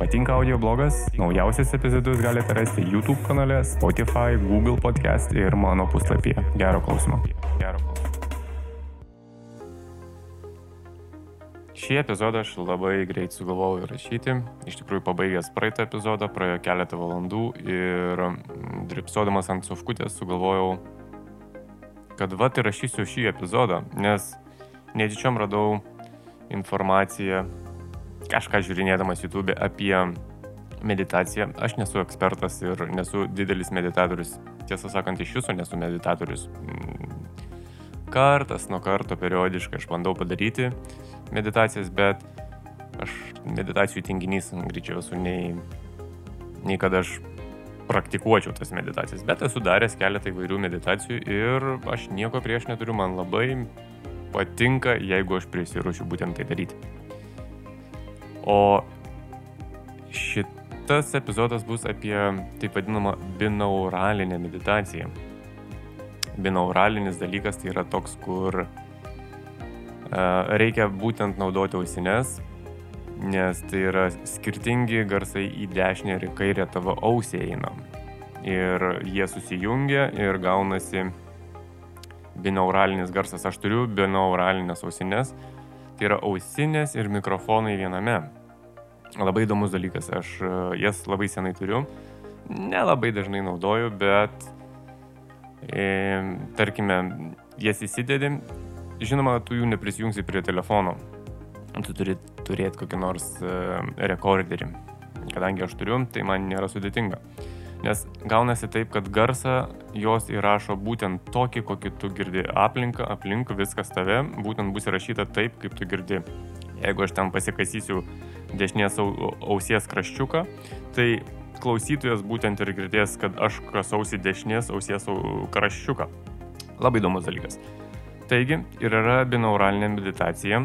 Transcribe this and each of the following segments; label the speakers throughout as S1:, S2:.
S1: Patinka audio blogas? Naujausias epizodus galite rasti YouTube kanale, Spotify, Google podcast ir mano puslapyje. Gero klausimo. Gero klausimo. Šį epizodą aš labai greit sugalvojau įrašyti. Iš tikrųjų, pabaigęs praeitą epizodą, praėjo keletą valandų ir mm, dripsodamas ant sofkutės sugalvojau, kad va įrašysiu šį epizodą, nes netyčiom radau informaciją, kažką žiūrinėdamas YouTube apie meditaciją. Aš nesu ekspertas ir nesu didelis meditatorius. Tiesą sakant, iš viso nesu meditatorius. Mm, kartas nuo karto periodiškai aš bandau padaryti meditacijas, bet aš meditacijų tinginys greičiau esu nei, nei kad aš praktikuočiau tas meditacijas. Bet esu daręs keletą įvairių meditacijų ir aš nieko prieš neturiu, man labai patinka, jeigu aš prisiruošiu būtent tai daryti. O šitas epizodas bus apie taip vadinamą binauralinę meditaciją. Binauralinis dalykas tai yra toks, kur reikia būtent naudoti ausines, nes tai yra skirtingi garsai į dešinę ir į kairę tavo ausį eina. Ir jie susijungia ir gaunasi binauralinis garsas. Aš turiu binauralinės ausinės, tai yra ausinės ir mikrofonai viename. Labai įdomus dalykas, aš jas labai senai turiu, nelabai dažnai naudoju, bet e, tarkime, jas įsidedi žinoma, tu jų neprisijungsi prie telefono. Tu turi turėti kokį nors uh, rekorderį. Kadangi aš turiu, tai man nėra sudėtinga. Nes gaunasi taip, kad garsą jos įrašo būtent tokį, kokį tu girdi aplinką, aplink viskas tave, būtent bus įrašyta taip, kaip tu girdi. Jeigu aš ten pasikasysiu dešinės ausies kraščiuką, tai klausytojas būtent ir girdės, kad aš kasausi dešinės ausies kraščiuką. Labai įdomus dalykas. Taigi ir yra binauralinė meditacija,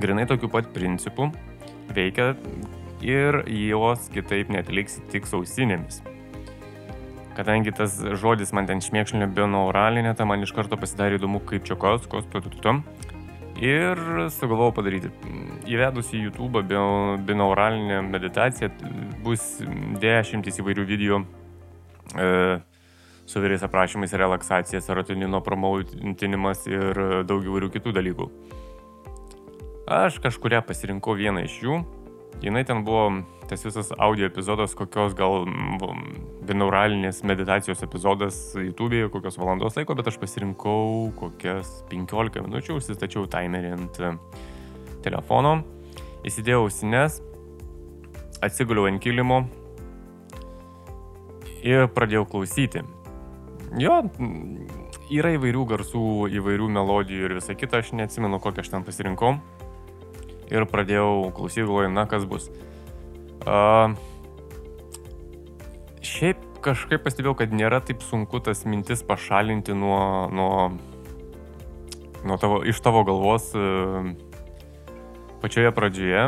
S1: grinai tokiu pat principu, veikia ir jos kitaip netliksi tik sausinėmis. Kadangi tas žodis man ten šmėkšlinė binauralinė, tai man iš karto pasidarė įdomu, kaip čia kos, kos, tututum. Ir sugalvojau padaryti. Įvedus į YouTube binauralinę meditaciją bus dešimtis įvairių video. E, su vyriais aprašymais relaksacija, serotonino promautinimas ir daug įvairių kitų dalykų. Aš kažkuria pasirinkau vieną iš jų. Jinai ten buvo tas visas audio epizodas, kokios gal binauralinės meditacijos epizodas YouTube'e, kokios valandos laiko, bet aš pasirinkau kokias 15 minučių, užsistačiau timerį ant telefono, įsidėjau ausines, atsiguliau ant kilimo ir pradėjau klausyti. Jo, yra įvairių garsų, įvairių melodijų ir visa kita, aš neatsimenu, kokią aš ten pasirinkau. Ir pradėjau klausyti, galvoju, na kas bus. Uh, šiaip kažkaip pastebėjau, kad nėra taip sunku tas mintis pašalinti nuo, nuo, nuo tavo, iš tavo galvos uh, pačioje pradžioje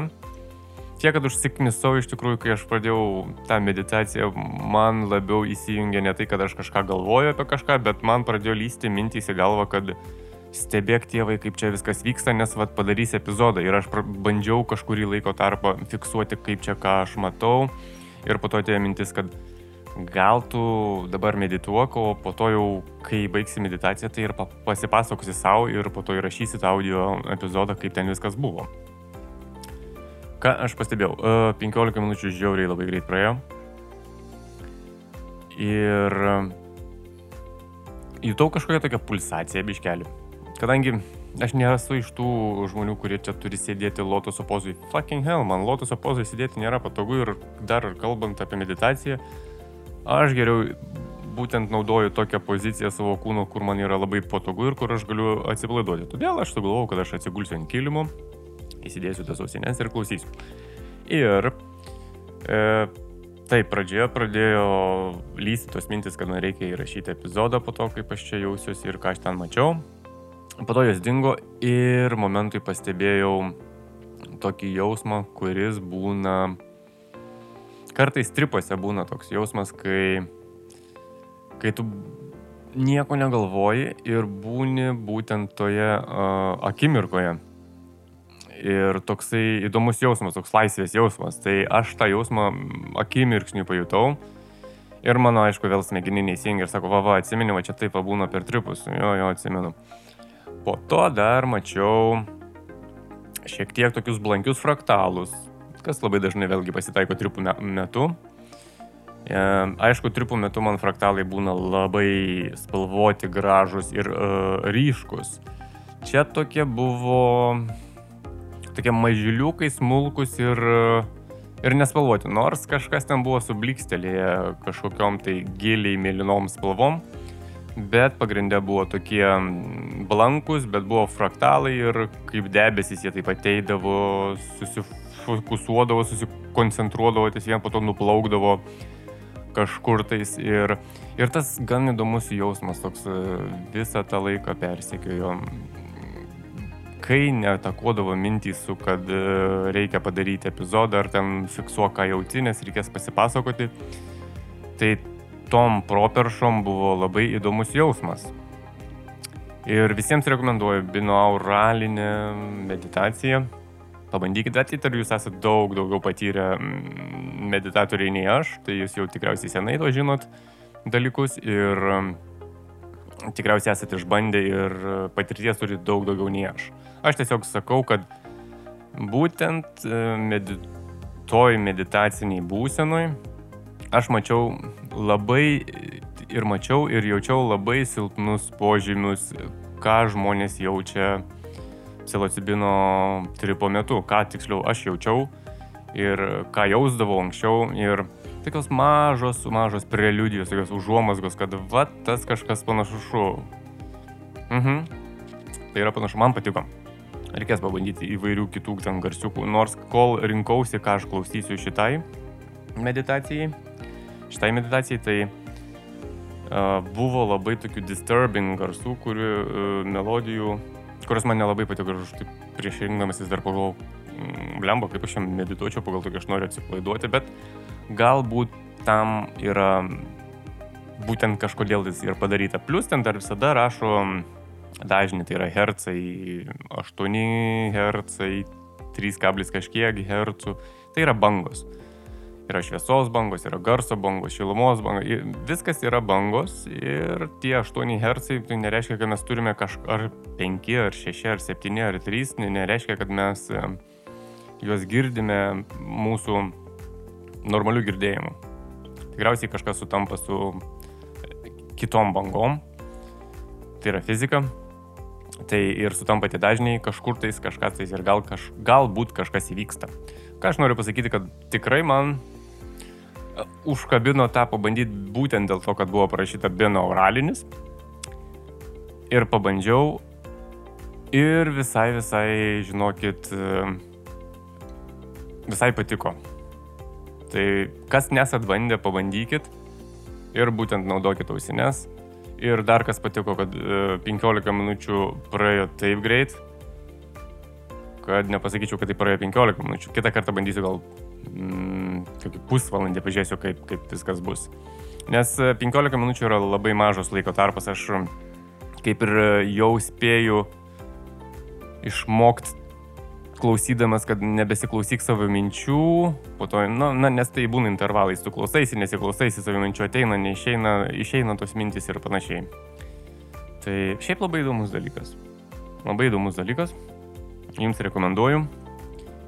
S1: tiek, kad užsiknisau iš tikrųjų, kai aš pradėjau tą meditaciją, man labiau įsijungė ne tai, kad aš kažką galvoju apie kažką, bet man pradėjo lysti mintys į galvą, kad stebėk tėvai, kaip čia viskas vyksta, nes vad padarys epizodą. Ir aš bandžiau kažkurį laiko tarpą fiksuoti, kaip čia ką aš matau. Ir po to atėjo mintis, kad gal tu dabar medituok, o po to jau, kai baigsi meditaciją, tai ir pasipasakosi savo ir po to įrašysi tą audio epizodą, kaip ten viskas buvo. Ką aš pastebėjau, 15 e, minučių žiauriai labai greit praėjo. Ir e, jutau kažkokią tokią pulsaciją biškelį. Kadangi aš nesu iš tų žmonių, kurie čia turi sėdėti lotoso pozui. Fucking hell, man lotoso pozui sėdėti nėra patogu ir dar kalbant apie meditaciją, aš geriau būtent naudoju tokią poziciją savo kūno, kur man yra labai patogu ir kur aš galiu atsipalaiduoti. Todėl aš sugalvojau, kad aš atsigulsiu ant kilimo, įsidėsiu tas ausines ir klausysiu. Ir e, taip, pradžioje pradėjo lysti tos mintis, kad man reikia įrašyti epizodą po to, kaip aš čia jausiuosi ir ką aš ten mačiau. Po to jos dingo ir momentui pastebėjau tokį jausmą, kuris būna... Kartais tripuose būna toks jausmas, kai, kai tu nieko negalvoji ir būni būtent toje uh, akimirkoje Ir toksai įdomus jausmas, toks laisvės jausmas. Tai aš tą jausmą akimirksniu pajutau. Ir mano, aišku, vėl smegeniniai įsijungia ir sako, va, va, atsimenu, va čia taip pabūna per tripus. Jo, jo, atsimenu. Po to dar mačiau šiek tiek tokius blankius fraktalus, kas labai dažnai vėlgi pasitaiko tripų metu. E, aišku, tripų metu man fraktalai būna labai spalvoti, gražus ir uh, ryškus. Čia tokie buvo tokie mažyliukai, smulkus ir, ir nespalvoti. Nors kažkas ten buvo sublikstelėję kažkokiam tai giliai mėlynom spalvom, bet pagrindė buvo tokie blankus, bet buvo fraktalai ir kaip debesis jie taip ateidavo, susifokusuodavo, susikoncentruodavo, ties vien po to nuplaukdavo kažkur tais ir, ir tas gan įdomus jausmas toks visą tą laiką persekiojo kai netakuodavo mintys su, kad e, reikia padaryti epizodą ar ten fiksuok, ką jauti, nes reikės pasipasakoti, tai tom properšom buvo labai įdomus jausmas. Ir visiems rekomenduoju binauralinę meditaciją. Pabandykite, atitariu, jūs esate daug daugiau patyrę mm, meditatoriai nei aš, tai jūs jau tikriausiai senai to žinot dalykus ir tikriausiai esate išbandę ir patirties turi daug daugiau nei aš. Aš tiesiog sakau, kad būtent e, medi toj meditaciniai būsenoj aš mačiau labai ir mačiau ir jaučiau labai silpnus požymius, ką žmonės jaučia psilocibino tripo metu, ką tiksliau aš jaučiau ir ką jausdavau anksčiau. Ir tokios mažos, mažos preliudijos, tokios užuomasgos, kad va tas kažkas panašu. Mhm. Tai yra panašu, man patiko. Reikės pabandyti įvairių kitų ten garsiukų, nors kol rinkausi, ką aš klausysiu šitai meditacijai, šitai meditacijai, tai uh, buvo labai tokių disturbing garsų, kurių uh, melodijų, kurios man nelabai patiko ir aš taip prieš rinkdamasis dar pagalvojau, mm, blemba, kaip aš šiam medituočiau, pagal tokį aš noriu atsipalaiduoti, bet galbūt tam yra būtent kažkodėl jis ir padaryta. Plus ten dar visada rašo dažnį, tai yra hercai, 8 hercai, 3 kažkiek hercų, tai yra bangos. Yra šviesos bangos, yra garso bangos, šilumos bangos, viskas yra bangos ir tie 8 hercai, tai nereiškia, kad mes turime kažką ar 5, ar 6, ar 7, ar 3, nereiškia, kad mes e, juos girdime mūsų normaliu girdėjimu. Tikriausiai kažkas sutampa su kitom bangom. Tai yra fizika. Tai ir sutampa tie dažniai, kažkur tais kažkas tais ir gal kaž, galbūt kažkas įvyksta. Ką aš noriu pasakyti, kad tikrai man e, užkabino tą pabandyti būtent dėl to, kad buvo parašyta binauralinis. Ir pabandžiau. Ir visai, visai, žinokit, e, visai patiko. Tai kas nesat bandę, pabandykit ir būtent naudokit ausines. Ir dar kas patiko, kad 15 e, minučių praėjo taip greit, kad nepasakyčiau, kad tai praėjo 15 minučių. Kitą kartą bandysiu gal mm, kokį pusvalandį, pažiūrėsiu, kaip, kaip viskas bus. Nes 15 e, minučių yra labai mažas laiko tarpas, aš kaip ir jau spėju išmokti klausydamas, kad nebesiklausyk savo minčių, po to, na, na nes tai būna intervalais, tu klausaisi, nesiklausaisi savo minčių, ateina, neišeina, išeina tos mintys ir panašiai. Tai šiaip labai įdomus dalykas. Labai įdomus dalykas. Jums rekomenduoju.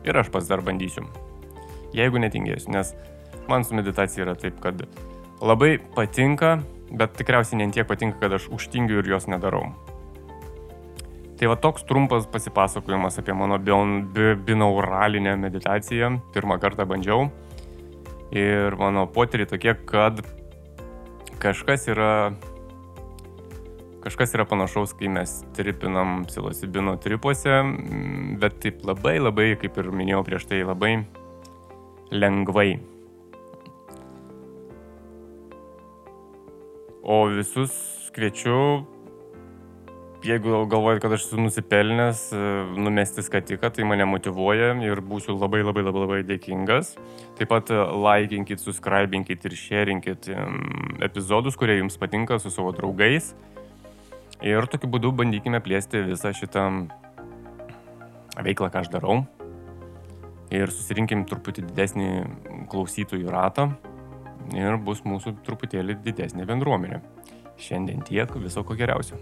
S1: Ir aš pats dar bandysiu. Jeigu netingėsiu, nes man su meditacija yra taip, kad labai patinka, bet tikriausiai ne tiek patinka, kad aš užtingiu ir jos nedarau. Tai va toks trumpas pasipasakojimas apie mano binauralinę meditaciją. Pirmą kartą bandžiau. Ir mano potyriai tokie, kad kažkas yra, kažkas yra panašaus, kai mes tripinam psilocibino tripuose, bet taip labai labai, kaip ir minėjau prieš tai, labai lengvai. O visus kviečiu jeigu galvojat, kad aš esu nusipelnęs e, numesti skatiką, tai mane motivuoja ir būsiu labai labai labai labai dėkingas. Taip pat e, laikinkit, subscribinkit ir sharingkit epizodus, kurie jums patinka su savo draugais. Ir tokiu būdu bandykime plėsti visą šitą veiklą, ką aš darau. Ir susirinkim truputį didesnį klausytojų ratą ir bus mūsų truputėlį didesnė bendruomenė. Šiandien tiek, viso ko geriausio.